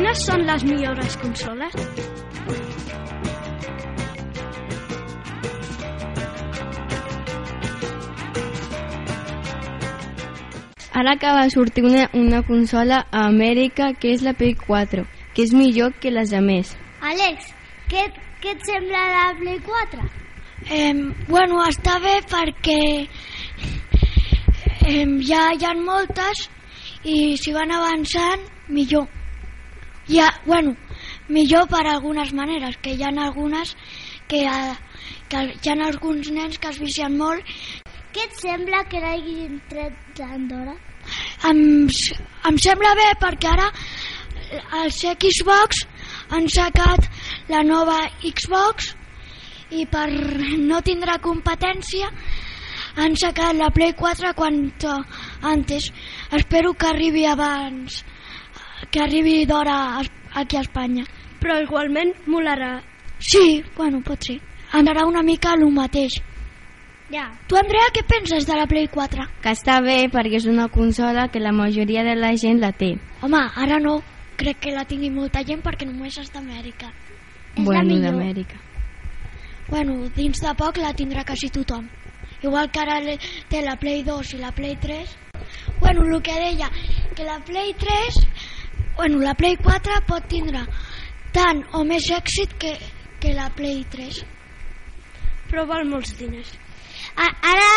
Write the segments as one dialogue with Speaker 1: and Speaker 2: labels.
Speaker 1: Quines són les millors consoles?
Speaker 2: Ara acaba de sortir una, una consola a Amèrica que és la Play 4, que és millor que les més.
Speaker 3: Àlex, què, què et sembla la Play 4?
Speaker 4: Eh, bueno, està bé perquè eh, ja hi ha moltes i si van avançant, millor. Ja, bueno, millor per algunes maneres, que hi ha algunes que, eh, que hi ha alguns nens que es vicien molt.
Speaker 3: Què et sembla que l'hagin tret d'Andorra?
Speaker 4: Em, em sembla bé perquè ara els Xbox han sacat la nova Xbox i per no tindre competència han sacat la Play 4 quanto antes. Espero que arribi abans, que arribi d'hora aquí a Espanya.
Speaker 1: Però igualment molarà.
Speaker 4: Sí, bueno, pot ser. Anarà una mica el mateix.
Speaker 3: Ja.
Speaker 4: Tu, Andrea, què penses de la Play 4?
Speaker 2: Que està bé perquè és una consola que la majoria de la gent la té.
Speaker 4: Home, ara no. Crec que la tingui molta gent perquè només és d'Amèrica.
Speaker 3: És la
Speaker 2: bueno,
Speaker 3: millor.
Speaker 2: d'Amèrica.
Speaker 4: Bueno, dins de poc la tindrà quasi tothom. Igual que ara té la Play 2 i la Play 3. Bueno, el que deia, que la Play 3, bueno, la Play 4 pot tindre tant o més èxit que, que la Play 3.
Speaker 1: Però val molts diners.
Speaker 3: A, ara,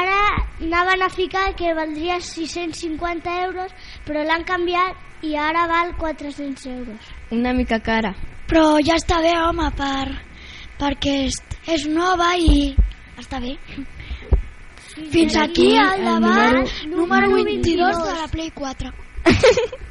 Speaker 3: ara anaven a ficar que valdria 650 euros, però l'han canviat i ara val 400 euros.
Speaker 2: Una mica cara.
Speaker 4: Però ja està bé, home, per, perquè és, és nova i està bé. Fins aquí al
Speaker 2: el
Speaker 4: debat número 22 de la Play 4.